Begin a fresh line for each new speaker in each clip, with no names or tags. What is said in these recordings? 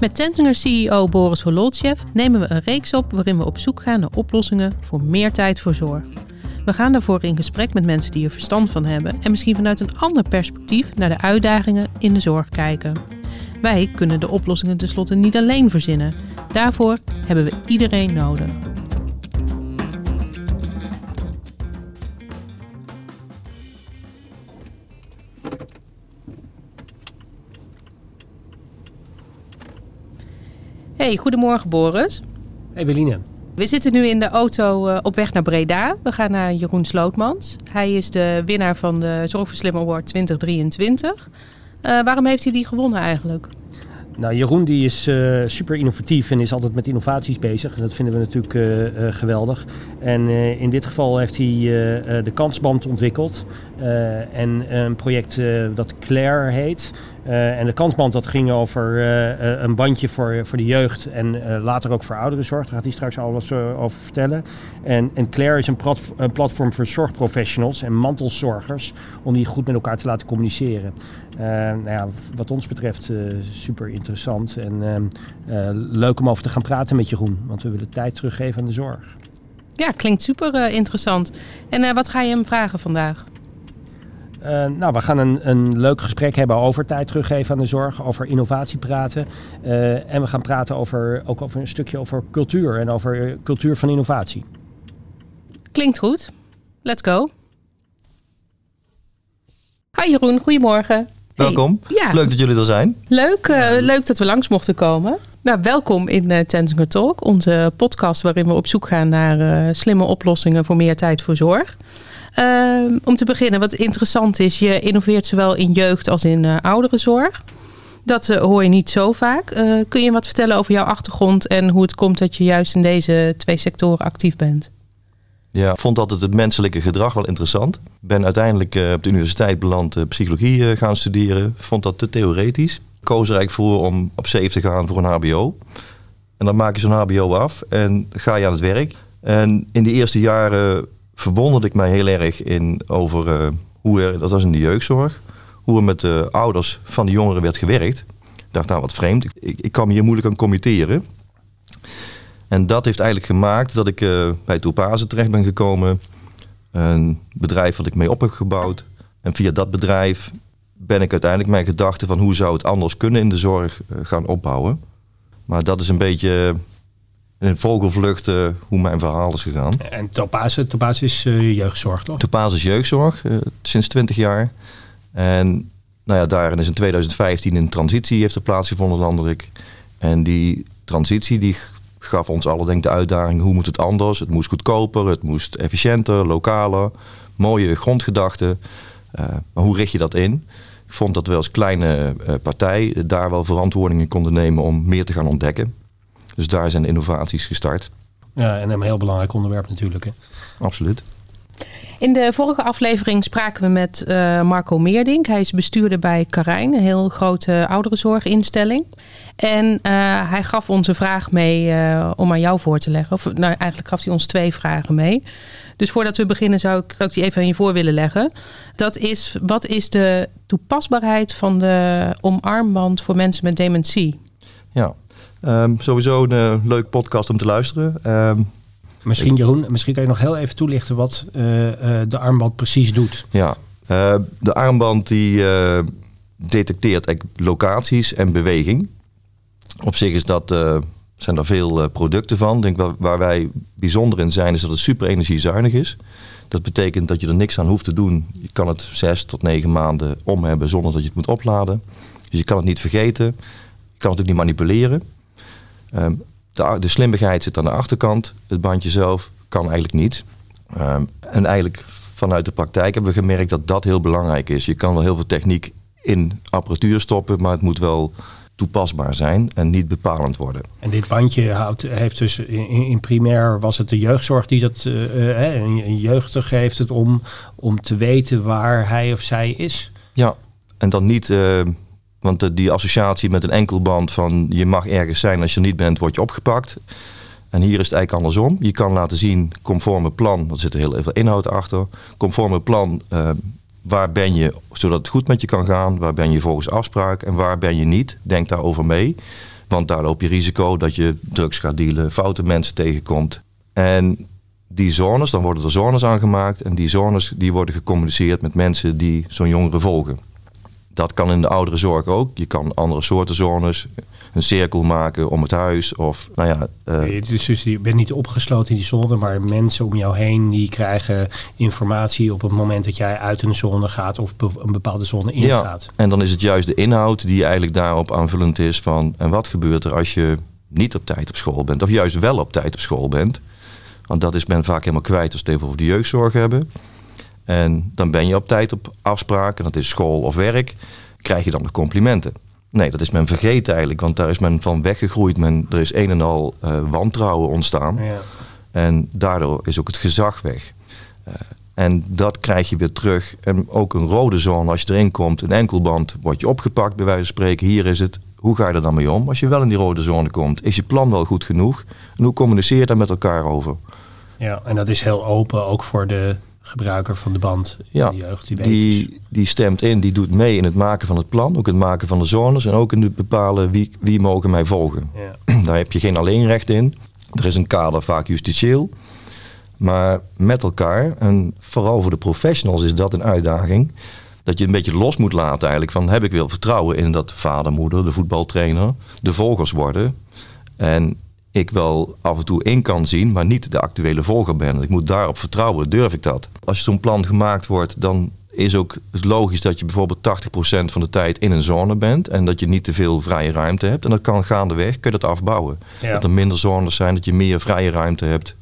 Met Tensinger CEO Boris Hololtjev nemen we een reeks op waarin we op zoek gaan naar oplossingen voor meer tijd voor zorg. We gaan daarvoor in gesprek met mensen die er verstand van hebben en misschien vanuit een ander perspectief naar de uitdagingen in de zorg kijken. Wij kunnen de oplossingen tenslotte niet alleen verzinnen. Daarvoor hebben we iedereen nodig. Hey, goedemorgen Boris.
Hey Weline.
We zitten nu in de auto eh, op weg naar Breda. We gaan naar Jeroen Slootmans. Hij is de winnaar van de Zorgverslim Award 2023. Uh, waarom heeft hij die gewonnen eigenlijk?
Nou, Jeroen die is uh, super innovatief en is altijd met innovaties bezig. Dat vinden we natuurlijk uh, uh, geweldig. En in dit geval heeft hij de kansband ontwikkeld. En een project dat Claire heet. en de kansband dat ging over een bandje voor, voor de jeugd en later ook voor ouderenzorg. Daar gaat hij straks alles over vertellen. En, en Claire is een, een platform voor zorgprofessionals en mantelzorgers om die goed met elkaar te laten communiceren. nou ja, wat ons betreft super interessant en uh, leuk om over te gaan praten met Jeroen. Want we willen tijd teruggeven aan de zorg.
Ja, klinkt super interessant. En wat ga je hem vragen vandaag?
Nou, we gaan een, een leuk gesprek hebben over tijd teruggeven aan de zorg, over innovatie praten. en we gaan praten over, ook over een stukje over cultuur en over cultuur van innovatie.
Klinkt goed. Let's go. Hi Jeroen, goedemorgen.
Welkom. Ja. Leuk dat jullie er zijn.
Leuk, uh, leuk dat we langs mochten komen. Nou, welkom in uh, Tensinger Talk, onze podcast waarin we op zoek gaan naar uh, slimme oplossingen voor meer tijd voor zorg. Uh, om te beginnen, wat interessant is, je innoveert zowel in jeugd als in ouderenzorg. Dat hoor je niet zo vaak. kun je wat vertellen over jouw achtergrond en hoe het komt dat je juist in deze twee sectoren actief bent?
Ja, ik vond altijd het menselijke gedrag wel interessant. Ben uiteindelijk uh, op de universiteit beland uh, psychologie uh, gaan studeren. Vond dat te theoretisch. Koos er eigenlijk voor om op safe te gaan voor een hbo. En dan maak je zo'n hbo af en ga je aan het werk. En in de eerste jaren verwonderde ik mij heel erg in over hoe er, dat was in de jeugdzorg, hoe er met de ouders van de jongeren werd gewerkt. Ik dacht, nou wat vreemd, ik, ik hier moeilijk aan committeren. En dat heeft eigenlijk gemaakt dat ik uh, bij Toepazen terecht ben gekomen. Een bedrijf wat ik mee op heb gebouwd. En via dat bedrijf ben ik uiteindelijk mijn gedachten van hoe zou het anders kunnen in de zorg uh, gaan opbouwen. Maar dat is een beetje in vogelvlucht uh, hoe mijn verhaal is gegaan.
En Topaz, Topaz is jeugdzorg toch?
Topaz is jeugdzorg, sinds 20 jaar. En nou ja, daarin is in 2015 een transitie heeft er plaatsgevonden landelijk. En die transitie die gaf ons alle denk de uitdaging hoe moet het anders. Het moest goedkoper, het moest efficiënter, lokaler. Mooie grondgedachten. Uh, maar hoe richt je dat in? Ik vond dat we als kleine partij daar wel verantwoordingen konden nemen om meer te gaan ontdekken. Dus daar zijn innovaties gestart.
Ja, en een heel belangrijk onderwerp natuurlijk. Hè?
Absoluut.
In de vorige aflevering spraken we met uh, Marco Meerdink. Hij is bestuurder bij Karijn, een heel grote ouderenzorginstelling. En uh, hij gaf ons een vraag mee uh, om aan jou voor te leggen. Of nou, eigenlijk gaf hij ons twee vragen mee. Dus voordat we beginnen zou ik, ook die even aan je voor willen leggen. Dat is, wat is de toepasbaarheid van de omarmband voor mensen met dementie?
Ja, um, sowieso een uh, leuk podcast om te luisteren. Um,
Misschien Jeroen, misschien kan je nog heel even toelichten wat de armband precies doet.
Ja, de armband die detecteert locaties en beweging. Op zich is dat, uh, zijn er veel uh, producten van. Denk waar, waar wij bijzonder in zijn, is dat het super energiezuinig is. Dat betekent dat je er niks aan hoeft te doen. Je kan het zes tot negen maanden om hebben zonder dat je het moet opladen. Dus je kan het niet vergeten. Je kan het ook niet manipuleren. Um, de, de slimmigheid zit aan de achterkant. Het bandje zelf kan eigenlijk niet. Um, en eigenlijk vanuit de praktijk hebben we gemerkt dat dat heel belangrijk is. Je kan wel heel veel techniek in apparatuur stoppen, maar het moet wel toepasbaar zijn en niet bepalend worden.
En dit bandje houdt, heeft dus in, in primair was het de jeugdzorg die dat uh, een jeugdig heeft het om, om te weten waar hij of zij is.
Ja, en dan niet, uh, want die associatie met een enkelband van je mag ergens zijn als je er niet bent, word je opgepakt. En hier is het eigenlijk andersom. Je kan laten zien, conforme plan, er zit heel veel inhoud achter. Conforme plan uh, waar ben je zodat het goed met je kan gaan? Waar ben je volgens afspraak en waar ben je niet? Denk daarover mee. Want daar loop je risico dat je drugs gaat dealen, foute mensen tegenkomt. En die zones, dan worden er zones aangemaakt. En die zones die worden gecommuniceerd met mensen die zo'n jongere volgen. Dat kan in de oudere zorg ook. Je kan andere soorten zones, een cirkel maken om het huis. Of, nou ja, uh...
dus, dus je bent niet opgesloten in die zone, maar mensen om jou heen die krijgen informatie op het moment dat jij uit een zone gaat of een bepaalde zone ingaat.
Ja, en dan is het juist de inhoud die eigenlijk daarop aanvullend is van en wat gebeurt er als je niet op tijd op school bent of juist wel op tijd op school bent. Want dat is men vaak helemaal kwijt als we het even over de jeugdzorg hebben. En dan ben je op tijd op afspraak, en dat is school of werk, krijg je dan de complimenten. Nee, dat is men vergeten eigenlijk, want daar is men van weggegroeid. Men, er is een en al uh, wantrouwen ontstaan. Ja. En daardoor is ook het gezag weg. Uh, en dat krijg je weer terug. En ook een rode zone, als je erin komt, een enkelband, word je opgepakt bij wijze van spreken. Hier is het, hoe ga je er dan mee om? Als je wel in die rode zone komt, is je plan wel goed genoeg? En hoe communiceer je daar met elkaar over?
Ja, en dat is heel open ook voor de gebruiker van de band.
Ja, de jeugd, die, die, die, stemt in, die doet mee in het maken van het plan, ook het maken van de zones en ook in het bepalen wie, wie mogen mij volgen. Ja. Daar heb je geen alleenrecht in. Er is een kader vaak justitieel. Maar met elkaar, en vooral voor de professionals is dat een uitdaging, dat je een beetje los moet laten eigenlijk van heb ik wel vertrouwen in dat vader, moeder, de voetbaltrainer, de volgers worden. En ik wel af en toe in kan zien, maar niet de actuele volger ben. Ik moet daarop vertrouwen, durf ik dat. Als zo'n plan gemaakt wordt, dan is ook logisch dat je bijvoorbeeld 80% van de tijd in een zone bent en dat je niet te veel vrije ruimte hebt. En dat kan gaandeweg, kun je dat afbouwen. Dat er minder zones zijn, dat je meer vrije ruimte hebt.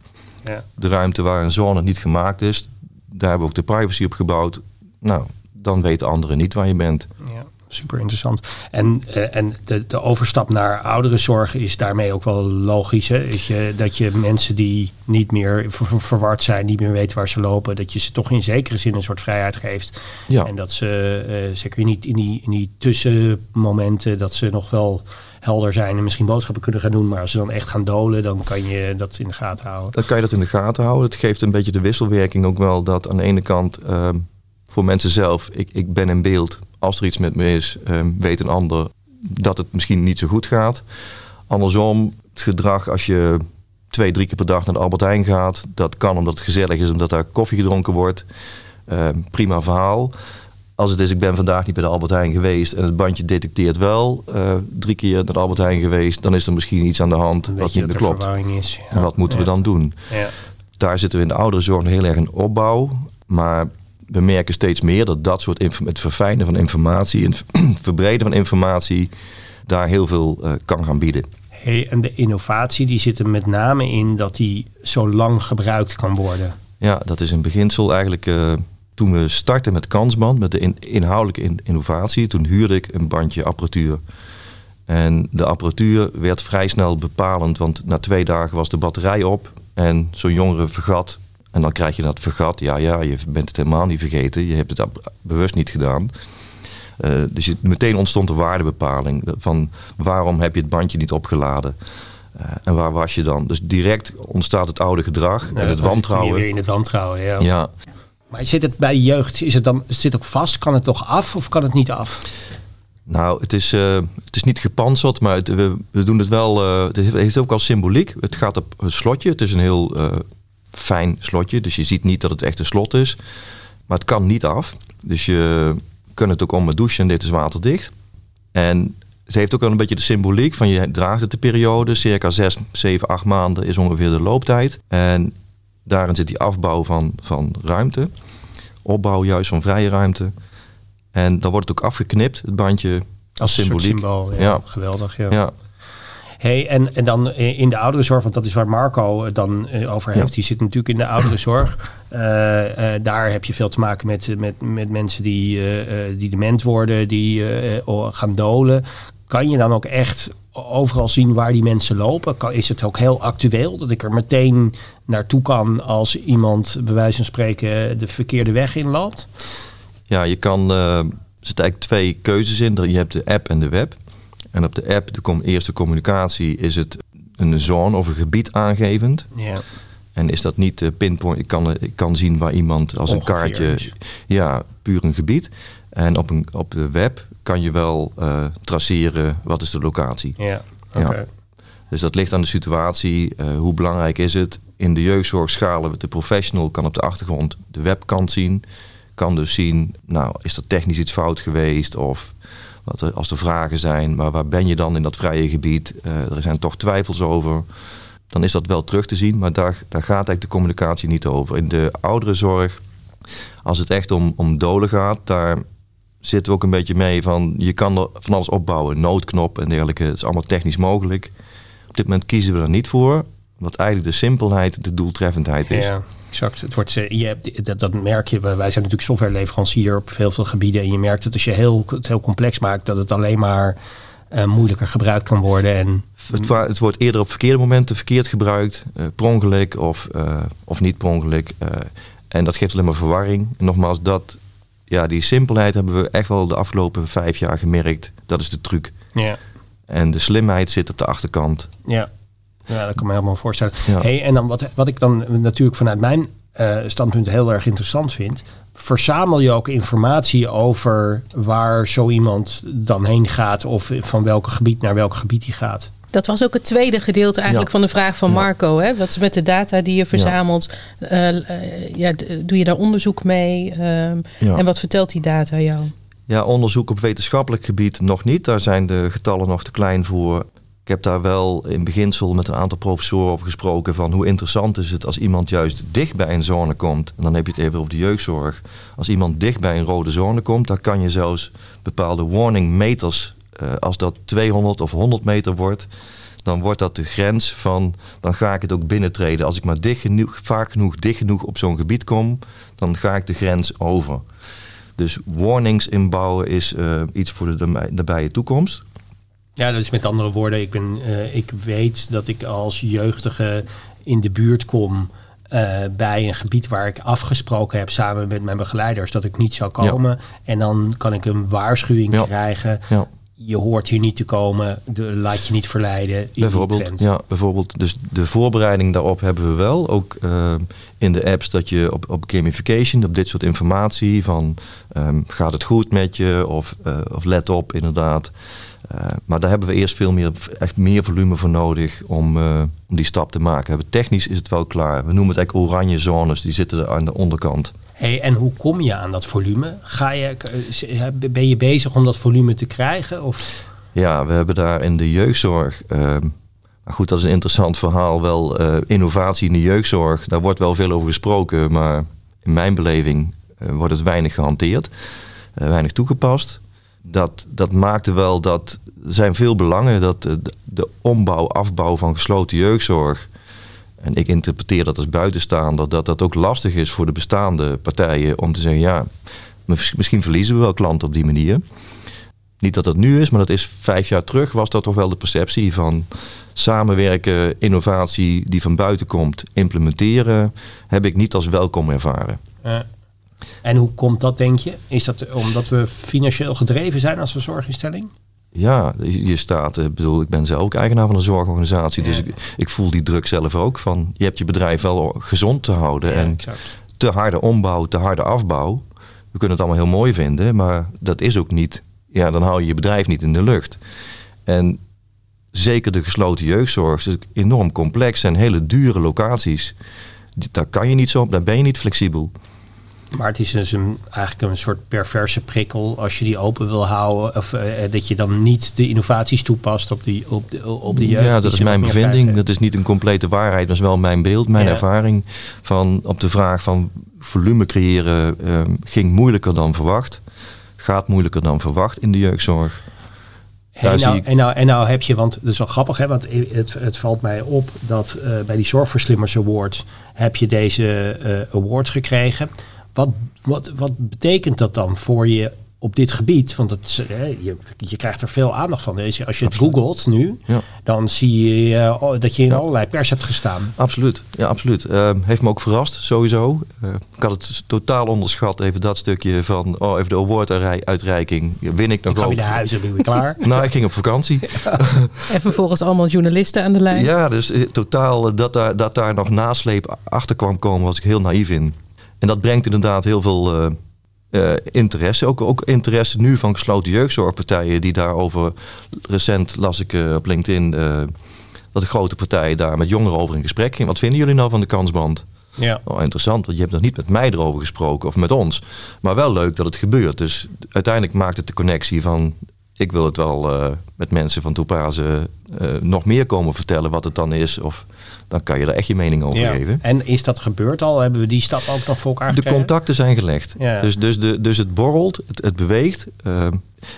Ja. De ruimte waar een zone niet gemaakt is, daar hebben we ook de privacy op gebouwd. Nou, dan weten anderen niet waar je bent.
Ja super interessant. En, uh, en de, de overstap naar ouderenzorg is daarmee ook wel logisch. Hè? Is je, dat je mensen die niet meer verward zijn, niet meer weten waar ze lopen, dat je ze toch in zekere zin een soort vrijheid geeft. Ja. En dat ze, uh, zeker niet in die, in die tussenmomenten, dat ze nog wel helder zijn en misschien boodschappen kunnen gaan doen. Maar als ze dan echt gaan dolen, dan kan je dat in de gaten houden.
Dan kan je dat in de gaten houden. Het geeft een beetje de wisselwerking ook wel dat aan de ene kant uh, voor mensen zelf, ik, ik ben in beeld als er iets met me is, ehm, weet een ander dat het misschien niet zo goed gaat. Andersom, het gedrag als je twee, drie keer per dag naar de Albert Heijn gaat, dat kan omdat het gezellig is, omdat daar koffie gedronken wordt. Ehm, prima verhaal. Als het is, ik ben vandaag niet bij de Albert Heijn geweest en het bandje detecteert wel uh, drie keer naar de Albert Heijn geweest, dan is er misschien iets aan de hand wat niet klopt. Is, En wat moeten we dan doen? Ja. Daar zitten we in de ouderenzorg heel erg in opbouw. Maar we merken steeds meer dat dat soort het verfijnen van informatie, het verbreden van informatie, daar heel veel uh, kan gaan bieden.
Hey, en de innovatie die zit er met name in dat die zo lang gebruikt kan worden.
Ja, dat is een beginsel eigenlijk. Uh, toen we startten met Kansband, met de in, inhoudelijke innovatie, toen huurde ik een bandje apparatuur. En de apparatuur werd vrij snel bepalend, want na twee dagen was de batterij op. En zo'n jongere vergat en dan krijg je dat vergat. Ja, ja, je bent het helemaal niet vergeten. Je hebt het bewust niet gedaan. Uh, dus je, meteen ontstond de waardebepaling van waarom heb je het bandje niet opgeladen. Uh, en waar was je dan? Dus direct ontstaat het oude gedrag en het wantrouwen.
Weer in het wantrouwen, ja.
ja.
Maar zit het bij jeugd, is het dan zit ook vast? Kan het toch af of kan het niet af?
Nou, het is, uh, het is niet gepantserd, maar het, we, we, doen het wel. het heeft ook al symboliek. Het gaat op een slotje. Het is een heel fijn slotje. Dus je ziet niet dat het echt een slot is. Maar het kan niet af. Dus je kunt het ook om met douchen. Dit is waterdicht. En het heeft ook wel een beetje de symboliek van je draagt het de periode. Circa 6, 7, 8 maanden is ongeveer de looptijd. En daarin zit die afbouw van, van ruimte. Opbouw juist van vrije ruimte. En dan wordt het ook afgeknipt, het bandje als symboliek.
Symbool, ja, Geweldig, ja. ja. Hey, en, en dan in de ouderenzorg, want dat is waar Marco dan eh, over heeft. Die zit natuurlijk in de ouderenzorg. Uh, daar heb je veel te maken met, met, met mensen die, die dement worden, die gaan dolen. Kan je dan ook echt overal zien waar die mensen lopen? Kan, is het ook heel actueel dat ik er meteen naartoe kan als iemand, bij wijze van spreken, de verkeerde weg inloopt?
Ja, je kan. er zitten eigenlijk twee keuzes in. Je hebt de app en de web. En op de app, de eerste communicatie, is het een zone of een gebied aangevend. Ja. En is dat niet pinpoint? Ik kan, ik kan zien waar iemand als een kaartje. Ja, puur een gebied. En op, een, op de web kan je wel uh, traceren wat is de locatie. Ja. Ja. Dus dat ligt aan de situatie. hoe belangrijk is het? In de jeugdzorg schalen we de professional, kan op de achtergrond de webkant zien. Kan dus zien, nou, is er technisch iets fout geweest? Of er, als er vragen zijn, maar waar ben je dan in dat vrije gebied? er zijn toch twijfels over dan is dat wel terug te zien. Maar daar, daar gaat eigenlijk de communicatie niet over. In de ouderenzorg, als het echt om, om doden gaat, daar zitten we ook een beetje mee van je kan er van alles opbouwen. Noodknop en dergelijke. Het is allemaal technisch mogelijk. Op dit moment kiezen we er niet voor. Wat eigenlijk de simpelheid, de doeltreffendheid is.
Ja. Exact. Het wordt, eh, je hebt, dat, dat merk je. Wij zijn natuurlijk softwareleverancier op veel, veel gebieden. En je merkt dat als je heel, het heel complex maakt, dat het alleen maar uh, moeilijker gebruikt kan worden. En...
Het, het, wordt eerder op verkeerde momenten verkeerd gebruikt, uh, per ongeluk of, uh, of niet per ongeluk. en dat geeft alleen maar verwarring. En nogmaals, dat, ja, die simpelheid hebben we echt wel de afgelopen vijf jaar gemerkt. Dat is de truc.
Ja.
En de slimheid zit op de achterkant.
Ja, ja dat kan me helemaal voorstellen. Hey, en dan wat, wat ik dan natuurlijk vanuit mijn standpunt heel erg interessant vind verzamel je ook informatie over waar zo iemand dan heen gaat of van welk gebied naar welk gebied hij gaat?
Dat was ook het tweede gedeelte eigenlijk van de vraag van Marco. Hè? Wat is met de data die je verzamelt? Ja. Uh, ja, doe je daar onderzoek mee? Ehm, en wat vertelt die data jou?
Ja, onderzoek op wetenschappelijk gebied nog niet. Daar zijn de getallen nog te klein voor. Ik heb daar wel in beginsel met een aantal professoren over gesproken van hoe interessant is het als iemand juist dicht bij een zone komt. En dan heb je het even over de jeugdzorg. Als iemand dicht bij een rode zone komt, dan kan je zelfs bepaalde warning meters, uh, als dat 200 of 100 meter wordt, dan wordt dat de grens van, dan ga ik het ook binnentreden. Als ik maar dicht genoeg, vaak genoeg, dicht genoeg op zo'n gebied kom, dan ga ik de grens over. Dus warnings inbouwen is uh, iets voor de nabije toekomst.
Ja, dat is met andere woorden, ik, ben, uh, ik weet dat ik als jeugdige in de buurt kom uh, bij een gebied waar ik afgesproken heb samen met mijn begeleiders dat ik niet zou komen. Ja. En dan kan ik een waarschuwing ja. krijgen. Ja. Je hoort hier niet te komen, de, laat je niet verleiden.
Bijvoorbeeld, ja, bijvoorbeeld, dus de voorbereiding daarop hebben we wel. Ook uh, in de apps dat je op, op gamification, op dit soort informatie van um, gaat het goed met je of, of let op inderdaad. Uh, maar daar hebben we eerst veel meer, echt meer volume voor nodig om, uh, om die stap te maken. Technisch is het wel klaar. We noemen het eigenlijk oranje zones, die zitten er aan de onderkant.
Hey, en hoe kom je aan dat volume? Ga je, ben je bezig om dat volume te krijgen? Of?
Ja, we hebben daar in de jeugdzorg. Uh, maar goed, dat is een interessant verhaal. Wel innovatie in de jeugdzorg. Daar wordt wel veel over gesproken. Maar in mijn beleving wordt het weinig gehanteerd. weinig toegepast dat, dat maakte wel dat er zijn veel belangen dat de, de ombouw, afbouw van gesloten jeugdzorg. En ik interpreteer dat als buitenstaander dat dat ook lastig is voor de bestaande partijen om te zeggen, ja, misschien verliezen we wel klanten op die manier. Niet dat dat nu is, maar dat is vijf jaar terug was dat toch wel de perceptie van samenwerken, innovatie die van buiten komt, implementeren, heb ik niet als welkom ervaren.
En hoe komt dat, denk je? Is dat omdat we financieel gedreven zijn als een zorginstelling?
Ja, je staat, ik bedoel, ik ben zelf ook eigenaar van een zorgorganisatie, dus ik, ik, voel die druk zelf ook van, je hebt je bedrijf wel gezond te houden ja, en exact. te harde ombouw, te harde afbouw. We kunnen het allemaal heel mooi vinden, maar dat is ook niet, ja, dan hou je je bedrijf niet in de lucht. En zeker de gesloten jeugdzorg is enorm complex en hele dure locaties. Daar kan je niet zo op, daar ben je niet flexibel.
Maar het is dus een, eigenlijk een soort perverse prikkel als je die open wil houden. Of uh, dat je dan niet de innovaties toepast op, die, op, de, op de jeugd.
Ja, dat is mijn bevinding. Dat is niet een complete waarheid, dat is wel mijn beeld, mijn ja. ervaring. Van op de vraag van volume creëren um, ging moeilijker dan verwacht. Gaat moeilijker dan verwacht in de jeugdzorg.
En nou, en, nou, en nou heb je, want dat is wel grappig, hè, want het, het valt mij op dat uh, bij die Zorgverslimmers Award heb je deze uh, award gekregen. Wat, wat, wat betekent dat dan voor je op dit gebied? Want het, je, je krijgt er veel aandacht van. Als je het googelt nu, ja. dan zie je uh, dat je in ja. allerlei pers hebt gestaan.
Absoluut, ja, absoluut. Uh, heeft me ook verrast, sowieso. Uh, ik had het totaal onderschat, even dat stukje van, oh, even de award-uitreiking. Win ik nog
ik ga weer naar huis en ben ik klaar.
nou, ik ging op vakantie.
en vervolgens allemaal journalisten aan de lijn.
Ja, dus totaal dat daar, dat daar nog nasleep achter kwam komen, was ik heel naïef in. En dat brengt inderdaad heel veel, uh, interesse. Ook, ook interesse nu van gesloten jeugdzorgpartijen die daarover recent las ik op LinkedIn dat de grote partijen daar met jongeren over in gesprek gingen. Wat vinden jullie nou van de kansband?
Ja.
Oh, interessant, want je hebt nog niet met mij erover gesproken of met ons. Maar wel leuk dat het gebeurt. Dus uiteindelijk maakt het de connectie van... ik wil het wel met mensen van Toepazen nog meer komen vertellen wat het dan is. Of dan kan je er echt je mening over
ja.
geven.
En is dat gebeurd al? Hebben we die stap ook nog voor elkaar
De
gekregen?
contacten zijn gelegd.
Ja.
Dus, dus, de, dus het borrelt, het, het beweegt. Uh,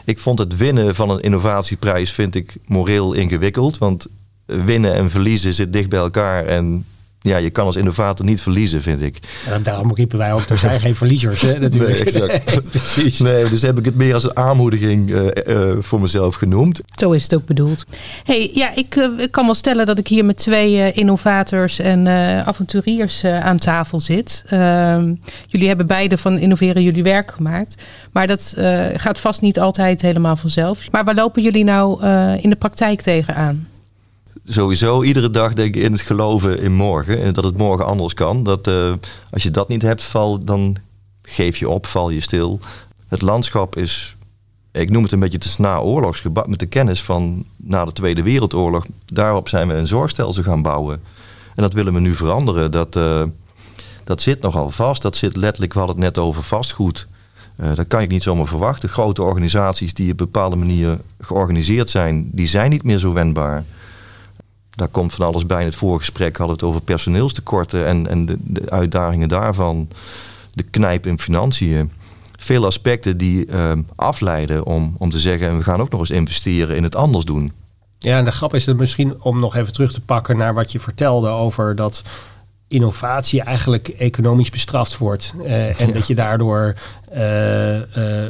ik vond het winnen van een innovatieprijs vind ik moreel ingewikkeld. Want winnen en verliezen zit dicht bij elkaar. En ja, je kan als innovator niet verliezen, vind ik.
Ja, daarom riepen wij ook, er zijn geen verliezers, hè, natuurlijk.
Nee, exact.
Nee, precies.
Nee, dus heb ik het meer als een aanmoediging uh, uh, voor mezelf genoemd.
Zo is het ook bedoeld. Hey, ja, ik, uh, ik kan wel stellen dat ik hier met twee innovators en avonturiers aan tafel zit. Ehm, jullie hebben beide van innoveren jullie werk gemaakt. Maar dat gaat vast niet altijd helemaal vanzelf. Maar waar lopen jullie nou in de praktijk tegenaan?
Sowieso iedere dag denk ik in het geloven in morgen. En dat het morgen anders kan. Dat uh, als je dat niet hebt, val, dan geef je op, val je stil. Het landschap is, ik noem het een beetje het na-oorlogsgebouw. Met de kennis van na de Tweede Wereldoorlog. Daarop zijn we een zorgstelsel gaan bouwen. En dat willen we nu veranderen. Dat, uh, dat zit nogal vast. Dat zit letterlijk, we hadden het net over vastgoed. Uh, dat kan ik niet zomaar verwachten. Grote organisaties die op bepaalde manier georganiseerd zijn, die zijn niet meer zo wendbaar daar komt van alles bij. In het voorgesprek hadden we het over personeelstekorten en, en de, de uitdagingen daarvan. De knijp in financiën. Veel aspecten die uh, afleiden om, om te zeggen... we gaan ook nog eens investeren in het anders doen.
Ja, en de grap is dat misschien om nog even terug te pakken... naar wat je vertelde over dat innovatie eigenlijk economisch bestraft wordt. Uh, en ja. dat je daardoor uh,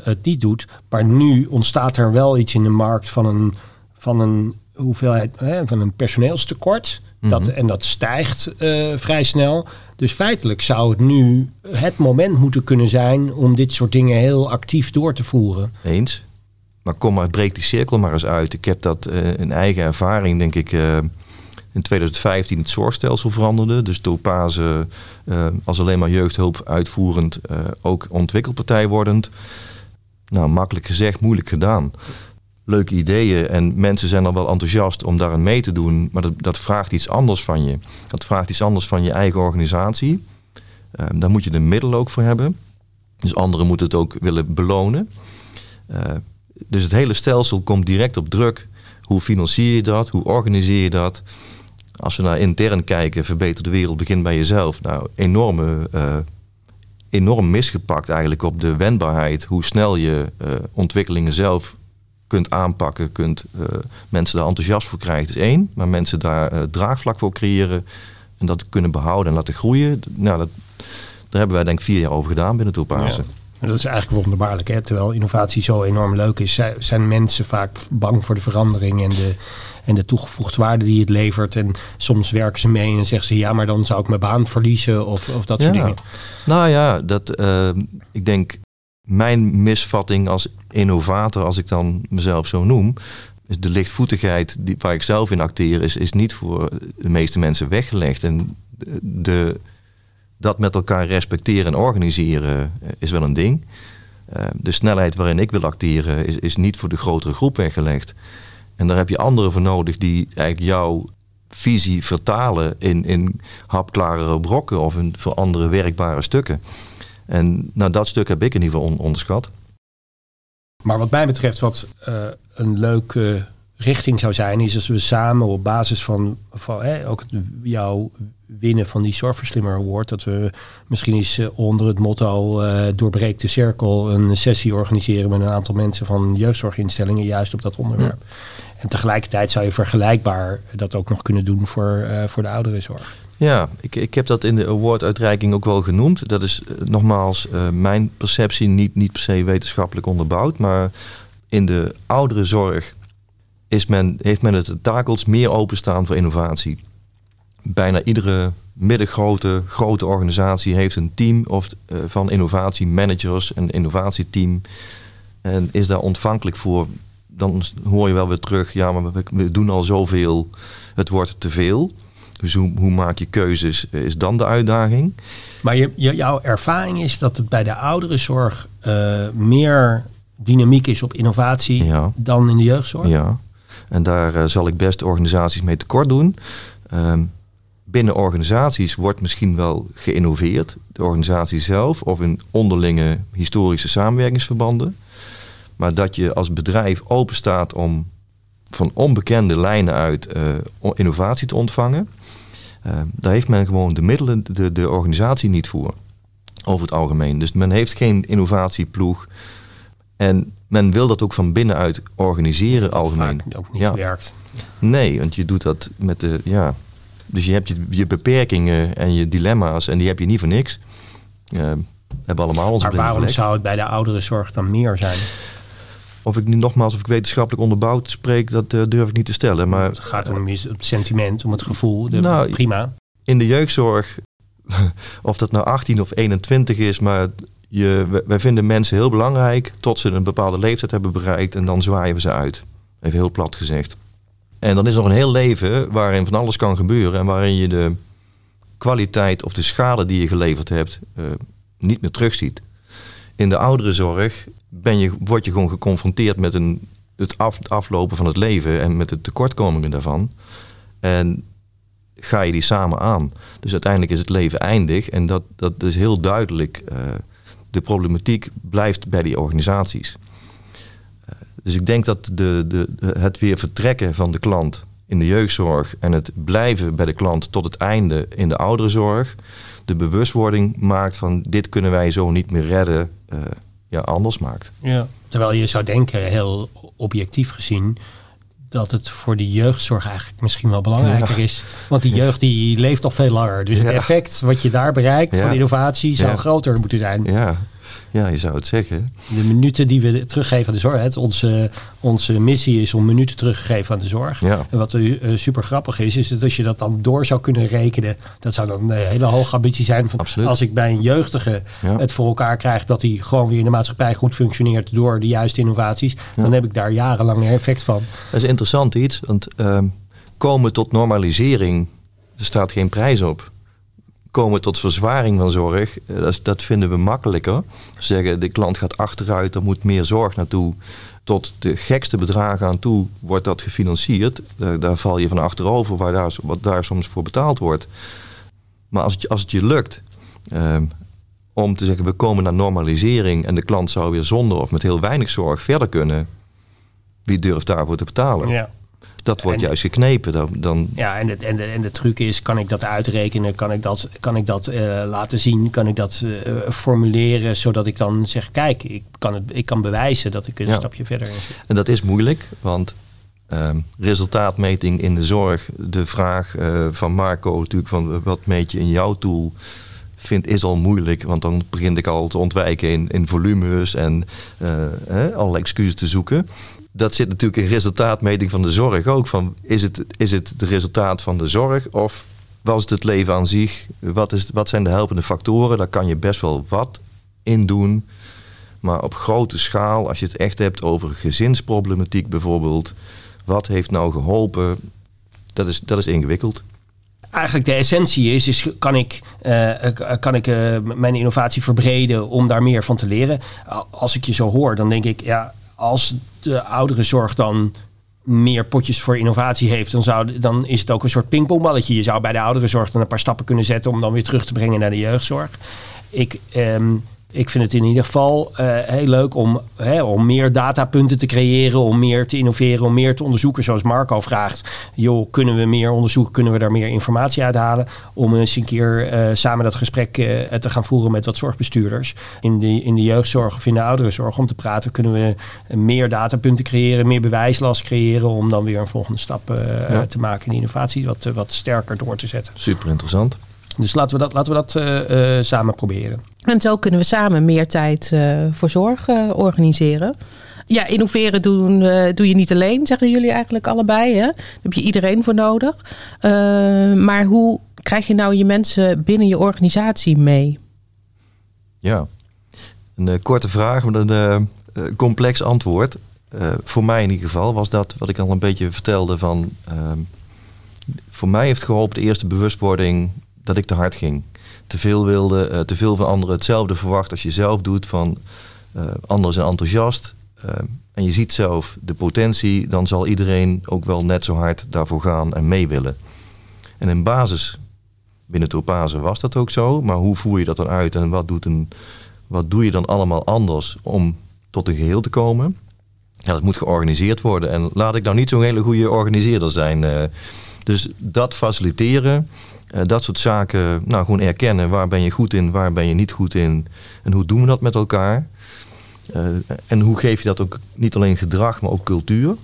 het niet doet. Maar nu ontstaat er wel iets in de markt van een... Van een hoeveelheid hè, van een personeelstekort. Mm -hmm. dat, en dat stijgt uh, vrij snel. Dus feitelijk zou het nu het moment moeten kunnen zijn om dit soort dingen heel actief door te voeren.
Eens. Maar kom maar, breek die cirkel maar eens uit. Ik heb dat uh, in eigen ervaring, denk ik, uh, in 2015 het zorgstelsel veranderde. Dus Topase als alleen maar jeugdhulp uitvoerend, ook ontwikkelpartij wordend. Nou, makkelijk gezegd, moeilijk gedaan leuke ideeën en mensen zijn dan wel enthousiast om daarin mee te doen, maar dat, dat vraagt iets anders van je. Dat vraagt iets anders van je eigen organisatie. Uh, daar moet je de middelen ook voor hebben. Dus anderen moeten het ook willen belonen. Uh, dus het hele stelsel komt direct op druk. Hoe financier je dat? Hoe organiseer je dat? Als we naar intern kijken, verbeter de wereld, begint bij jezelf. Nou, enorme, uh, enorm misgepakt eigenlijk op de wendbaarheid. Hoe snel je ontwikkelingen zelf kunt aanpakken, kunt uh, mensen daar enthousiast voor krijgen, is één. Maar mensen daar uh, draagvlak voor creëren en dat kunnen behouden en laten groeien. Nou, dat, daar hebben wij denk ik vier jaar over gedaan binnen Toepassen.
Ja. En dat is eigenlijk wonderbaarlijk. Hè? Terwijl innovatie zo enorm leuk is, zijn mensen vaak bang voor de verandering en de, en de toegevoegde waarde die het levert. En soms werken ze mee en zeggen ze ja, maar dan zou ik mijn baan verliezen of, of dat
ja.
soort dingen.
Nou ja, dat, uh, ik denk mijn misvatting als innovator, als ik dan mezelf zo noem, is de lichtvoetigheid die, waar ik zelf in acteer, is, is niet voor de meeste mensen weggelegd. En de, dat met elkaar respecteren en organiseren is wel een ding. Uh, de snelheid waarin ik wil acteren is, is niet voor de grotere groep weggelegd. En daar heb je anderen voor nodig die eigenlijk jouw visie vertalen in, in hapklarere brokken of in, voor andere werkbare stukken. En nou, dat stuk heb ik in ieder geval on onderschat.
Maar wat mij betreft, wat uh, een leuke richting zou zijn, is als we samen op basis van, van hè, ook jouw winnen van die Zorgverslimmer Award, dat we misschien eens uh, onder het motto uh, doorbreek de cirkel een sessie organiseren met een aantal mensen van jeugdzorginstellingen juist op dat onderwerp. Ja. En tegelijkertijd zou je vergelijkbaar dat ook nog kunnen doen voor, voor de ouderenzorg.
Ja, ik, ik heb dat in de awarduitreiking ook wel genoemd. Dat is uh, nogmaals uh, mijn perceptie, niet, niet per se wetenschappelijk onderbouwd. Maar in de ouderenzorg is men, heeft men de tentakels meer openstaan voor innovatie. Bijna iedere middengrote grote organisatie heeft een team of, uh, van innovatiemanagers, een innovatieteam. En is daar ontvankelijk voor. Dan hoor je wel weer terug, ja, maar we, we doen al zoveel, het wordt te veel. Dus hoe, hoe maak je keuzes, is dan de uitdaging.
Maar je, jouw ervaring is dat het bij de ouderenzorg uh, meer dynamiek is op innovatie dan in de jeugdzorg?
Ja, en daar uh, zal ik best organisaties mee tekort doen. Ehm, binnen organisaties wordt misschien wel geïnnoveerd. De organisatie zelf of in onderlinge historische samenwerkingsverbanden. Maar dat je als bedrijf open staat om van onbekende lijnen uit uh, innovatie te ontvangen. Uh, daar heeft men gewoon de middelen, de, de organisatie niet voor. Over het algemeen. Dus men heeft geen innovatieploeg. En men wil dat ook van binnenuit organiseren algemeen.
Vaak ook niet ja. werkt.
Nee, want je doet dat met de. Ja. Dus je hebt je, je beperkingen en je dilemma's en die heb je niet voor niks. Uh, hebben allemaal onze
Maar waarom zou het bij de ouderenzorg dan meer zijn?
Of ik nu nogmaals, of ik wetenschappelijk onderbouwd spreek, dat uh, durf ik niet te stellen. Maar,
het gaat om het sentiment, om het gevoel. De, nou, prima.
In de jeugdzorg, of dat nou 18 of 21 is, maar je, wij vinden mensen heel belangrijk tot ze een bepaalde leeftijd hebben bereikt en dan zwaaien we ze uit. Even heel plat gezegd. En dan is er een heel leven waarin van alles kan gebeuren en waarin je de kwaliteit of de schade die je geleverd hebt uh, niet meer terugziet. In de ouderenzorg ben je, word je gewoon geconfronteerd met een, het, af, het aflopen van het leven en met de tekortkomingen daarvan. En ga je die samen aan. Dus uiteindelijk is het leven eindig en dat, dat is heel duidelijk. Uh, de problematiek blijft bij die organisaties. Uh, dus ik denk dat de, de, het weer vertrekken van de klant in de jeugdzorg en het blijven bij de klant tot het einde in de ouderenzorg, de bewustwording maakt van dit kunnen wij zo niet meer redden. Uh, ja, anders maakt.
Ja. Terwijl je zou denken, heel objectief gezien, dat het voor de jeugdzorg eigenlijk misschien wel belangrijker is. Want die jeugd die leeft al veel langer. Dus het effect wat je daar bereikt van innovatie zou groter moeten zijn.
Ja, ja, je zou het zeggen.
De minuten die we teruggeven aan de zorg. Het, onze, onze missie is om minuten terug te geven aan de zorg. Ja. En wat uh, super grappig is, is dat als je dat dan door zou kunnen rekenen. Dat zou dan een hele hoge ambitie zijn. Van, als ik bij een jeugdige het voor elkaar krijg dat hij gewoon weer in de maatschappij goed functioneert door de juiste innovaties. Dan heb ik daar jarenlang een effect van.
Dat is interessant iets. Want uh, komen tot normalisering, er staat geen prijs op komen tot verzwaring van zorg, eh, dat, dat vinden we makkelijker. Zeggen de klant gaat achteruit, er moet meer zorg naartoe. Tot de gekste bedragen aan toe wordt dat gefinancierd. Daar, val je van achterover, waar daar, wat daar soms voor betaald wordt. Maar als het, als het je lukt ehm, om te zeggen, we komen naar normalisering en de klant zou weer zonder of met heel weinig zorg verder kunnen, wie durft daarvoor te betalen? Dat wordt juist geknepen. Dan, dan...
Ja, en, het, en, de, en de truc is, kan ik dat uitrekenen? Kan ik dat, kan ik dat uh, laten zien? Kan ik dat uh, formuleren zodat ik dan zeg, kijk, ik kan, het, ik kan bewijzen dat ik een stapje verder.
En dat is moeilijk, want um, resultaatmeting in de zorg, de vraag uh, van Marco natuurlijk van wat meet je in jouw tool vind is al moeilijk. Want dan begin ik al te ontwijken in, in volumes en uh, alle excuses te zoeken dat zit natuurlijk in resultaatmeting van de zorg ook. Van, is, het, is het het resultaat van de zorg of was het het leven aan zich? Wat, is, wat zijn de helpende factoren? Daar kan je best wel wat in doen. Maar op grote schaal, als je het echt hebt over gezinsproblematiek bijvoorbeeld. Wat heeft nou geholpen? Dat is, dat is ingewikkeld
eigenlijk de essentie is, is kan ik, uh, kan ik uh, mijn innovatie verbreden om daar meer van te leren? Als ik je zo hoor, dan denk ik, ja, als de ouderenzorg dan meer potjes voor innovatie heeft, dan, zou, dan is het ook een soort pingpongballetje. Je zou bij de ouderenzorg dan een paar stappen kunnen zetten om dan weer terug te brengen naar de jeugdzorg. Ik, ehm, ik vind het in ieder geval uh, heel leuk om, hè, om meer datapunten te creëren, om meer te innoveren, om meer te onderzoeken. Zoals Marco vraagt, joh, kunnen we meer onderzoeken, kunnen we daar meer informatie uithalen? Om eens een keer uh, samen dat gesprek uh, te gaan voeren met wat zorgbestuurders in de, in de jeugdzorg of in de ouderenzorg. Om te praten, kunnen we meer datapunten creëren, meer bewijslast creëren om dan weer een volgende stap ja. te maken in de innovatie, wat, wat sterker door te zetten.
Super interessant.
Dus laten we dat, laten we dat samen proberen.
En zo kunnen we samen meer tijd uh, voor zorg organiseren. Ja, innoveren doen, doe je niet alleen, zeggen jullie eigenlijk allebei. Hè? Daar heb je iedereen voor nodig. maar hoe krijg je nou je mensen binnen je organisatie mee?
Ja, een korte vraag met een complex antwoord. voor mij in ieder geval was dat wat ik al een beetje vertelde van ehm, voor mij heeft geholpen de eerste bewustwording dat ik te hard ging. Te veel wilde, uh, te veel van anderen hetzelfde verwacht als je zelf doet. Van uh, anderen zijn enthousiast uh, en je ziet zelf de potentie, dan zal iedereen ook wel net zo hard daarvoor gaan en mee willen. En in basis binnen Topase was dat ook zo, maar hoe voer je dat dan uit en wat, doet een, wat doe je dan allemaal anders om tot een geheel te komen? Ja, dat moet georganiseerd worden. En laat ik nou niet zo'n hele goede organiseerder zijn. Dus dat faciliteren, uh, dat soort zaken, nou gewoon erkennen. Waar ben je goed in, waar ben je niet goed in? En hoe doen we dat met elkaar? Uh, en hoe geef je dat ook niet alleen gedrag, maar ook cultuur?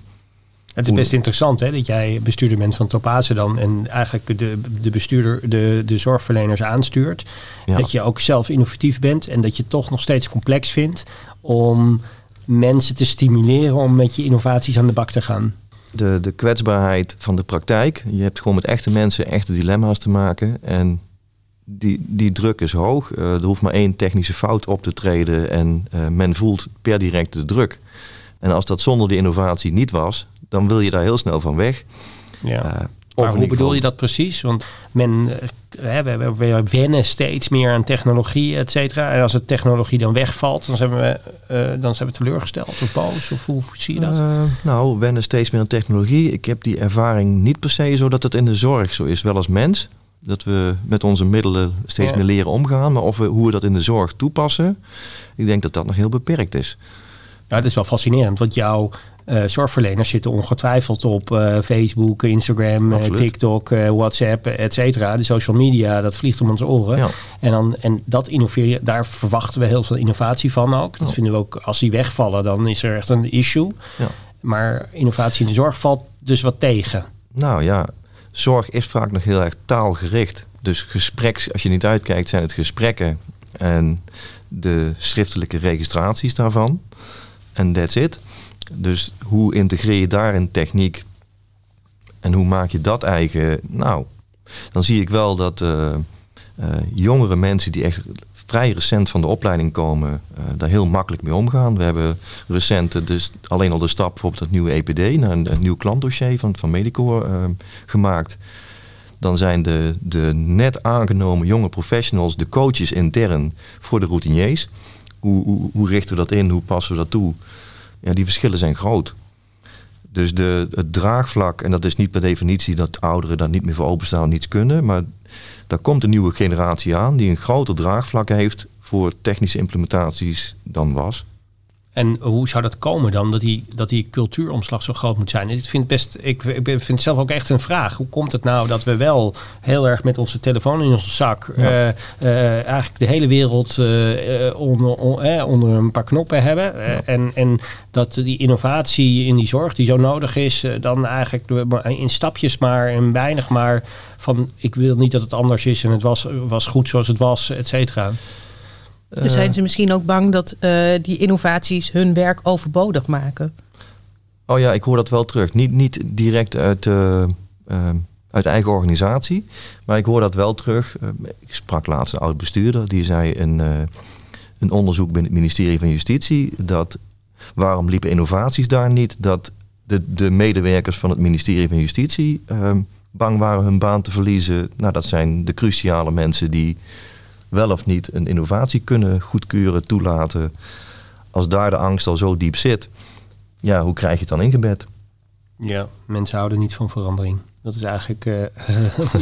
Het is best interessant hè, dat jij bestuurder bent van Topaze dan en eigenlijk de, de bestuurder, de, de zorgverleners aanstuurt. Ja. Dat je ook zelf innovatief bent en dat je het toch nog steeds complex vindt om mensen te stimuleren om met je innovaties aan de bak te gaan
de, de kwetsbaarheid van de praktijk. Je hebt gewoon met echte mensen echte dilemma's te maken. En die, die druk is hoog. Uh, er hoeft maar één technische fout op te treden en uh, men voelt per direct de druk. En als dat zonder die innovatie niet was, dan wil je daar heel snel van weg.
Ja. Uh, maar hoe bedoel je dat precies? Want men, hè, we, we wennen steeds meer aan technologie, et cetera. En als de technologie dan wegvalt, dan zijn we, uh, dan zijn we teleurgesteld of boos? Of hoe zie je dat? Uh,
nou, wennen steeds meer aan technologie. Ik heb die ervaring niet per se zo dat het in de zorg zo is. Wel als mens, dat we met onze middelen steeds ja. meer leren omgaan. Maar of we, hoe we dat in de zorg toepassen, ik denk dat dat nog heel beperkt is.
Ja, het is wel fascinerend, want jouw uh, zorgverleners zitten ongetwijfeld op uh, Facebook, Instagram, uh, TikTok, WhatsApp, et cetera. De social media, dat vliegt om onze oren. Ja. En, dan, en dat innoveren, daar verwachten we heel veel innovatie van ook. Dat ja. vinden we ook, als die wegvallen, dan is er echt een issue. Ja. Maar innovatie in de zorg valt dus wat tegen.
Nou ja, zorg is vaak nog heel erg taalgericht. Dus gespreks, als je niet uitkijkt, zijn het gesprekken en de schriftelijke registraties daarvan. En that's it. Dus hoe integreer je daarin techniek en hoe maak je dat eigen? Nou, dan zie ik wel dat uh, uh, jongere mensen die echt vrij recent van de opleiding komen, uh, daar heel makkelijk mee omgaan. We hebben recent dus alleen al de stap bijvoorbeeld het nieuwe EPD naar een, een nieuw klantdossier van, van Medicor gemaakt. Dan zijn de, de net aangenomen jonge professionals de coaches intern voor de routiniers. Hoe, hoe, hoe richten we dat in? Hoe passen we dat toe? Ja, die verschillen zijn groot. Dus de, het draagvlak, en dat is niet per definitie dat ouderen daar niet meer voor openstaan, niets kunnen, maar daar komt een nieuwe generatie aan die een groter draagvlak heeft voor technische implementaties dan was.
En hoe zou dat komen dan, dat die, dat die cultuuromslag zo groot moet zijn? Ik vind, best, ik, ik vind het zelf ook echt een vraag. Hoe komt het nou dat we wel heel erg met onze telefoon in onze zak... Uh, uh, eigenlijk de hele wereld uh, onder, on, onder een paar knoppen hebben... Ja. en, en dat die innovatie in die zorg die zo nodig is... dan eigenlijk in stapjes maar en weinig maar... van ik wil niet dat het anders is en het was, was goed zoals het was, et cetera.
Dus zijn ze misschien ook bang dat uh, die innovaties hun werk overbodig maken?
Oh ja, ik hoor dat wel terug. Niet, niet direct uit, uh, uh, uit eigen organisatie, maar ik hoor dat wel terug. ik sprak laatst een oud bestuurder, die zei een, een onderzoek binnen het ministerie van Justitie dat waarom liepen innovaties daar niet? Dat de, de medewerkers van het ministerie van Justitie bang waren hun baan te verliezen. Nou, dat zijn de cruciale mensen die wel of niet een innovatie kunnen goedkeuren, toelaten. Als daar de angst al zo diep zit, ja, hoe krijg je het dan ingebed?
Ja, mensen houden niet van verandering. Dat is eigenlijk uh,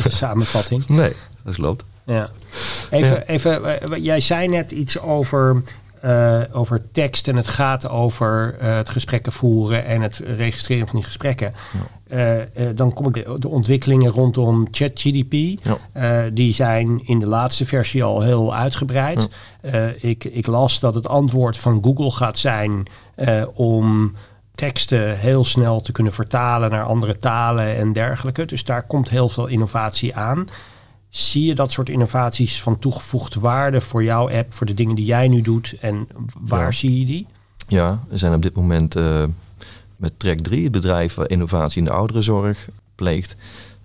de samenvatting.
Nee, dat klopt.
Ja. Even, ja. even, eh, jij zei net iets over uh, over tekst en het gaat over uh, het gesprekken voeren en het registreren van die gesprekken. Ja. Uh, dan kom ik de, de, ontwikkelingen rondom ChatGDP. Ja. die zijn in de laatste versie al heel uitgebreid. Ja. ik, ik las dat het antwoord van Google gaat zijn om teksten heel snel te kunnen vertalen naar andere talen en dergelijke. Dus daar komt heel veel innovatie aan. Zie je dat soort innovaties van toegevoegde waarde voor jouw app, voor de dingen die jij nu doet en waar ja. zie je die?
Ja, we zijn op dit moment uh, met Track 3, het bedrijf waar innovatie in de ouderenzorg pleegt,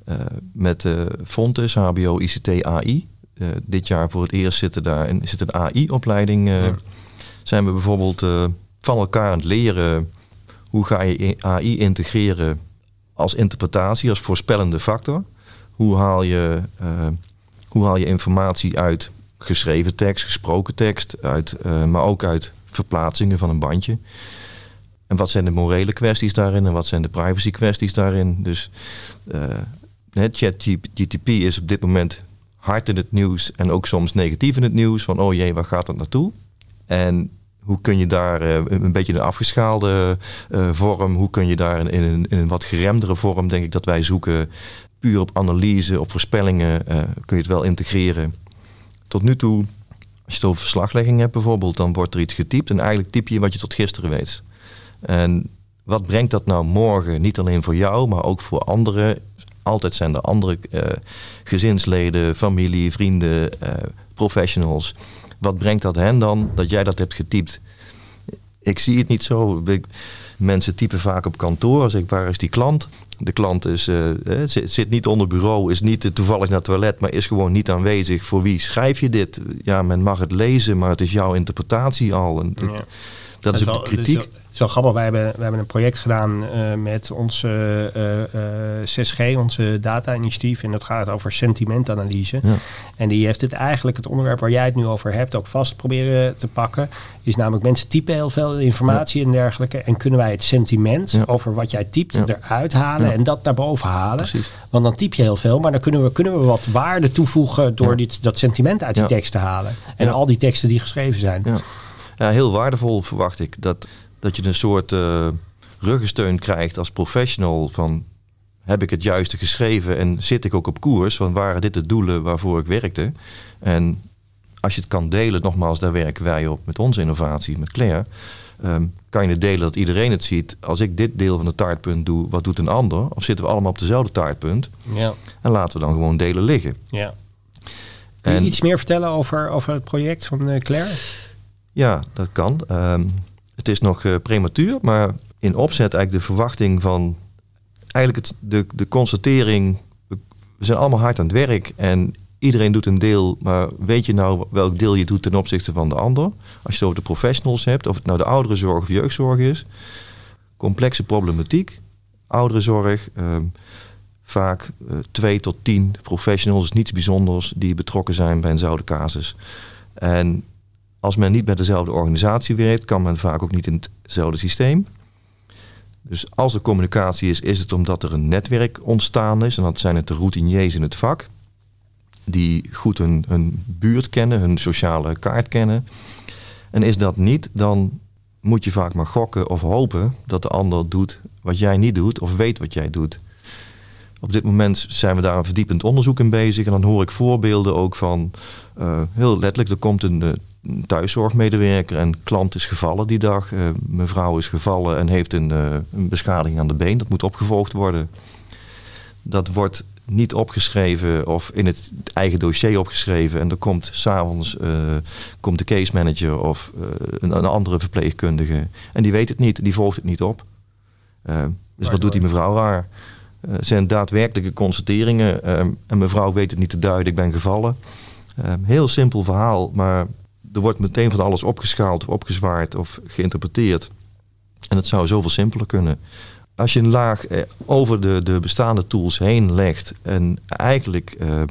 uh, met uh, Fontes, HBO, ICT, AI. dit jaar voor het eerst zitten daar en zit een AI-opleiding. Ja. Zijn we bijvoorbeeld van elkaar aan het leren hoe ga je AI integreren als interpretatie, als voorspellende factor. Hoe haal je, hoe haal je informatie uit geschreven tekst, gesproken tekst, uit, maar ook uit verplaatsingen van een bandje. En wat zijn de morele kwesties daarin en wat zijn de privacy kwesties daarin? Dus uh, ChatGTP is op dit moment hard in het nieuws en ook soms negatief in het nieuws. Van oh jee, waar gaat dat naartoe? En hoe kun je daar een beetje een afgeschaalde vorm, hoe kun je daar in, in, een wat geremdere vorm, denk ik dat wij zoeken, op analyse, op voorspellingen, uh, kun je het wel integreren. Tot nu toe, als je het over verslaglegging hebt bijvoorbeeld, dan wordt er iets getypt en eigenlijk typ je wat je tot gisteren weet. En wat brengt dat nou morgen, niet alleen voor jou, maar ook voor anderen? Altijd zijn er andere uh, gezinsleden, familie, vrienden, uh, professionals. Wat brengt dat hen dan dat jij dat hebt getypt? Ik zie het niet zo. mensen typen vaak op kantoor. Als ik, waar is die klant? De klant is, uh, zit, zit, niet onder bureau, is niet toevallig naar het toilet, maar is gewoon niet aanwezig. Voor wie schrijf je dit? Ja, men mag het lezen, maar het is jouw interpretatie al. En ja. Dat is ook de kritiek
is grappig. Wij hebben, wij hebben een project gedaan uh, met onze uh, uh, 6G, onze data-initiatief. En dat gaat over sentimentanalyse. Ja. En die heeft het eigenlijk, het onderwerp waar jij het nu over hebt, ook vast proberen te pakken. Is namelijk mensen typen heel veel informatie en dergelijke. En kunnen wij het sentiment ja. over wat jij typt eruit halen en dat naar boven halen. Precies. Want dan typ je heel veel, maar dan kunnen we, kunnen we wat waarde toevoegen door dit, dat sentiment uit die tekst te halen. En al die teksten die geschreven zijn.
Ja, heel waardevol verwacht ik. Dat dat je een soort uh, ruggensteun krijgt als professional van heb ik het juiste geschreven en zit ik ook op koers? Van waren dit de doelen waarvoor ik werkte? En als je het kan delen, nogmaals, daar werken wij op met onze innovatie, met Claire. Um, kan je het delen dat iedereen het ziet. Als ik dit deel van het taartpunt doe, wat doet een ander? Of zitten we allemaal op dezelfde taartpunt? Ja. En laten we dan gewoon delen liggen. Ja.
Kun je iets meer vertellen over, over het project van uh, Claire?
Ja, dat kan. Um, het is nog uh, prematuur, maar in opzet eigenlijk de verwachting van eigenlijk het, de, de constatering, we, zijn allemaal hard aan het werk en iedereen doet een deel, maar weet je nou welk deel je doet ten opzichte van de ander? Als je over de professionals hebt, of het nou de ouderenzorg of jeugdzorg is, complexe problematiek, ouderenzorg, uh, vaak uh, twee tot tien professionals, niets bijzonders, die betrokken zijn bij eenzelfde casus. En als men niet bij dezelfde organisatie werkt, kan men vaak ook niet in hetzelfde systeem. Dus als er communicatie is, is het omdat er een netwerk ontstaan is. En dat zijn het de routiniers in het vak. Die goed hun, hun buurt kennen, hun sociale kaart kennen. En is dat niet, dan moet je vaak maar gokken of hopen dat de ander doet wat jij niet doet of weet wat jij doet. Op dit moment zijn we daar een verdiepend onderzoek in bezig. En dan hoor ik voorbeelden ook van, uh, heel letterlijk, er komt een uh, thuiszorgmedewerker en klant is gevallen die dag. Uh, mevrouw is gevallen en heeft een, uh, een, beschadiging aan de been. Dat moet opgevolgd worden. Dat wordt niet opgeschreven of in het eigen dossier opgeschreven. En er komt s'avonds uh, komt de case manager of een, een, andere verpleegkundige. En die weet het niet, die volgt het niet op. dus wat doet die mevrouw raar? zijn daadwerkelijke constateringen. en mevrouw weet het niet te duiden, ik ben gevallen. heel simpel verhaal, maar er wordt meteen van alles opgeschaald of opgezwaard of geïnterpreteerd. En het zou zoveel simpeler kunnen. Als je een laag eh, over de, de bestaande tools heen legt en eigenlijk eh,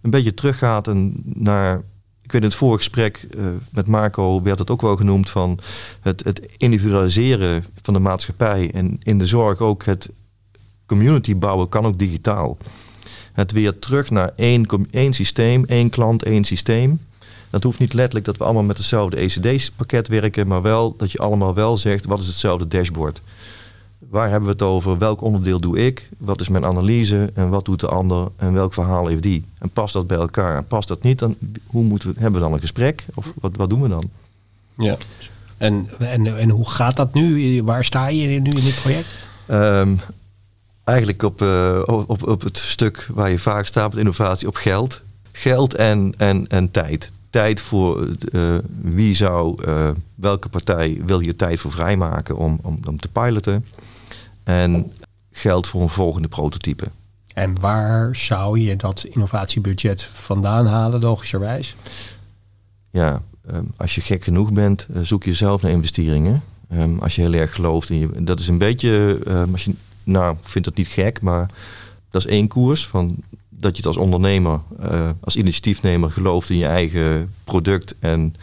een beetje teruggaat en naar. Ik weet in het vorige gesprek uh, met Marco werd het ook wel genoemd van het, het individualiseren van de maatschappij en in de zorg ook het community bouwen kan ook digitaal. Het weer terug naar één, één systeem, één klant, één systeem. Dat hoeft niet letterlijk dat we allemaal met hetzelfde ECD-pakket werken, maar wel dat je allemaal wel zegt wat is hetzelfde dashboard. Waar hebben we het over? Welk onderdeel doe ik? Wat is mijn analyse? En wat doet de ander? En welk verhaal heeft die? En past dat bij elkaar? En past dat niet? Dan hoe moeten we, hebben we dan een gesprek? Of wat, wat doen we dan?
Ja. En, en, en hoe gaat dat nu? Waar sta je nu in dit project?
Um, eigenlijk op, uh, op, op het stuk waar je vaak staat met innovatie op geld. Geld en, en, en tijd tijd voor uh, wie zou, uh, welke partij wil je tijd voor vrijmaken om, om, om te piloten. En geld voor een volgende prototype.
En waar zou je dat innovatiebudget vandaan halen, logischerwijs?
Ja, um, als je gek genoeg bent, uh, zoek je zelf naar investeringen. Um, als je heel erg gelooft in je. Dat is een beetje, um, als je nou, ik vind dat niet gek, maar dat is één koers. Van, dat je het als ondernemer, uh, als initiatiefnemer gelooft in je eigen product en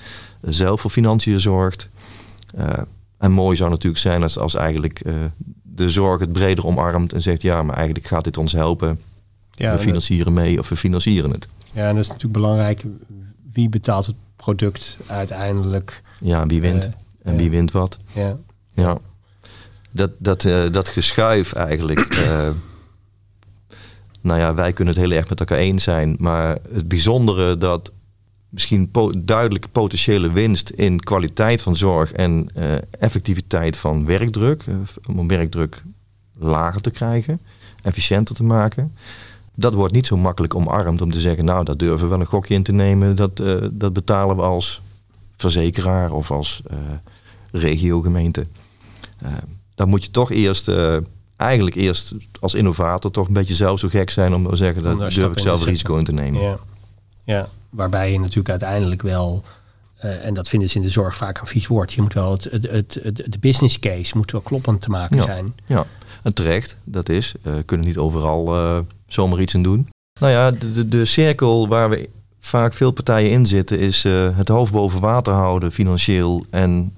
zelf voor financiën zorgt. Uh, en mooi zou natuurlijk zijn als, als eigenlijk uh, de zorg het breder omarmt en zegt ja, maar eigenlijk gaat dit ons helpen. Ja, we financieren mee of we financieren het.
Ja, en dat is natuurlijk belangrijk. Wie betaalt het product uiteindelijk?
Ja, wie wint en wie wint wat.
Ja.
ja. Dat, dat, dat geschuif eigenlijk nou ja, wij kunnen het heel erg met elkaar eens zijn. Maar het bijzondere dat misschien duidelijke potentiële winst in kwaliteit van zorg en uh, effectiviteit van werkdruk, uh, om werkdruk lager te krijgen, efficiënter te maken. Dat wordt niet zo makkelijk omarmd om te zeggen, nou, dat durven we wel een gokje in te nemen. Dat, uh, dat betalen we als verzekeraar of als regiogemeente. dan moet je toch eerst eigenlijk eerst als innovator toch een beetje zelf zo gek zijn om te zeggen dat durf ik zelf risico in te nemen.
Ja. ja, waarbij je natuurlijk uiteindelijk wel, uh, en dat vinden ze in de zorg vaak een vies woord, je moet wel het, het, het, de business case moet wel kloppend te maken zijn.
Ja, en terecht, dat is. Uh, kunnen niet overal uh, zomaar iets in doen. Nou ja, de, de, de, cirkel waar we vaak veel partijen in zitten is het hoofd boven water houden financieel en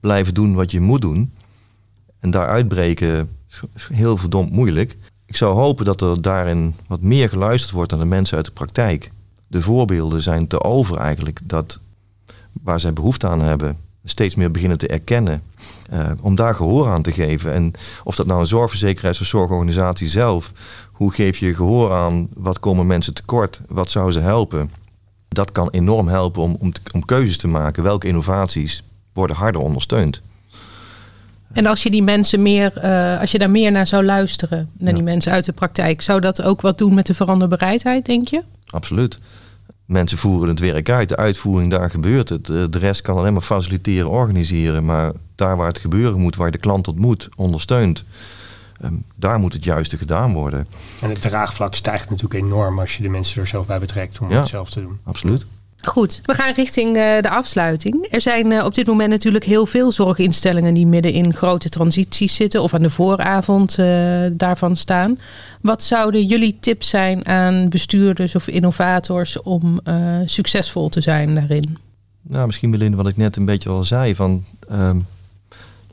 blijven doen wat je moet doen. En daar uitbreken heel verdomd moeilijk. Ik zou hopen dat er daarin wat meer geluisterd wordt naar de mensen uit de praktijk. De voorbeelden zijn te over eigenlijk dat waar zij behoefte aan hebben, steeds meer beginnen te erkennen. Uh, om daar gehoor aan te geven. En of dat nou een zorgverzekeraar of zorgorganisatie zelf. Hoe geef je gehoor aan? Wat komen mensen tekort? Wat zou ze helpen? Dat kan enorm helpen om, om, om keuzes te maken. Welke innovaties worden harder ondersteund?
En als je die mensen meer, uh, als je daar meer naar zou luisteren, naar die mensen uit de praktijk, zou dat ook wat doen met de veranderbereidheid, denk je?
Absoluut. Mensen voeren het werk uit, de uitvoering, daar gebeurt het. De rest kan alleen maar faciliteren, organiseren. Maar daar waar het gebeuren moet, waar je de klant ontmoet, ondersteunt, ehm, daar moet het juiste gedaan worden.
En het draagvlak stijgt natuurlijk enorm als je de mensen er zelf bij betrekt om het zelf te doen.
Absoluut.
Goed, we gaan richting uh, de afsluiting. Er zijn uh, op dit moment natuurlijk heel veel zorginstellingen die midden in grote transities zitten of aan de vooravond uh, daarvan staan. Wat zouden jullie tips zijn aan bestuurders of innovators om succesvol te zijn daarin?
Nou, misschien Belinda, wat ik net een beetje al zei, van um,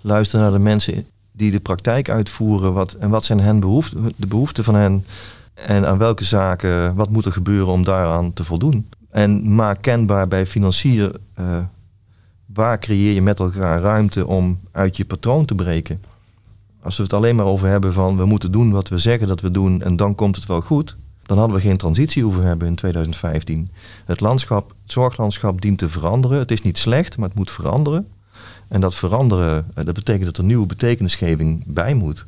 luister naar de mensen die de praktijk uitvoeren wat, en wat zijn hen behoeften, de behoeften van hen en aan welke zaken, wat moet er gebeuren om daaraan te voldoen. En maak kenbaar bij financier uh, waar creëer je met elkaar ruimte om uit je patroon te breken. Als we het alleen maar over hebben van we moeten doen wat we zeggen dat we doen en dan komt het wel goed, dan hadden we geen transitie hoeven hebben in 2015. Het landschap, zorglandschap dient te veranderen. Het is niet slecht, maar het moet veranderen. En dat veranderen, eh, dat betekent dat er nieuwe betekenisgeving bij moet.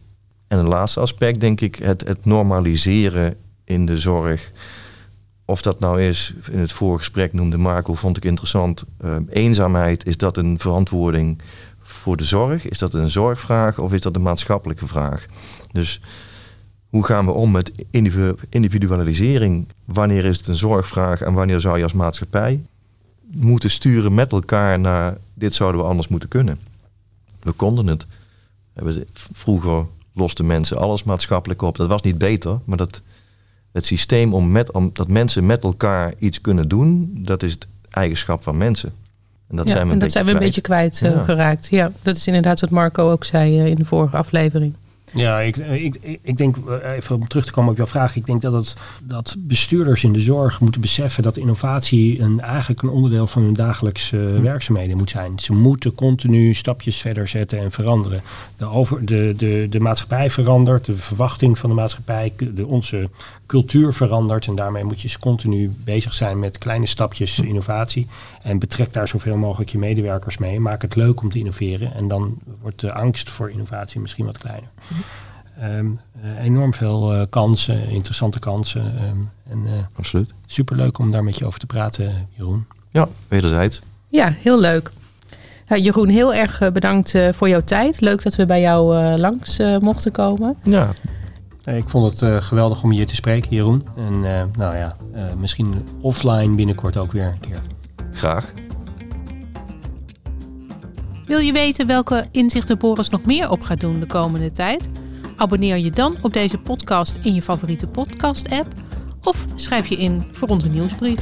En een laatste aspect, denk ik, het, het normaliseren in de zorg of dat nou is, in het vorige gesprek noemde Marco, vond ik interessant. Uh, eenzaamheid, is dat een verantwoording voor de zorg? Is dat een zorgvraag of is dat een maatschappelijke vraag? Dus hoe gaan we om met individualisering? Wanneer is het een zorgvraag en wanneer zou je als maatschappij moeten sturen met elkaar naar dit zouden we anders moeten kunnen? We konden het. Vroeger losten mensen alles maatschappelijk op. Dat was niet beter, maar dat het systeem om, met, om dat mensen met elkaar iets kunnen doen, dat is het eigenschap van mensen.
En dat zijn we, en dat zijn we een beetje kwijt uh, geraakt. Ja, dat is inderdaad wat Marco ook zei uh, in de vorige aflevering.
Ja, ik, ik, ik denk, eh, even om terug te komen op jouw vraag, ik denk dat, het, dat bestuurders in de zorg moeten beseffen dat innovatie een, eigenlijk een onderdeel van hun dagelijkse hm. werkzaamheden moet zijn. Ze moeten continu stapjes verder zetten en veranderen. De, over, de, de, de maatschappij verandert, de verwachting van de maatschappij, de, onze cultuur verandert en daarmee moet je continu bezig zijn met kleine stapjes innovatie en betrek daar zoveel mogelijk je medewerkers mee. Maak het leuk om te innoveren en dan wordt de angst voor innovatie misschien wat kleiner. Um, enorm veel uh, kansen, interessante kansen. Um, en, uh,
Absoluut.
Superleuk om daar met je over te praten, Jeroen.
Ja, wederzijds.
Ja, heel leuk. Ja, Jeroen, heel erg bedankt voor jouw tijd. Leuk dat we bij jou langs mochten komen.
Ja.
Ik vond het geweldig om hier te spreken, Jeroen. En nou ja, misschien offline binnenkort ook weer een keer.
Graag.
Wil je weten welke inzichten Boris nog meer op gaat doen de komende tijd? Abonneer je dan op deze podcast in je favoriete podcast-app of schrijf je in voor onze nieuwsbrief.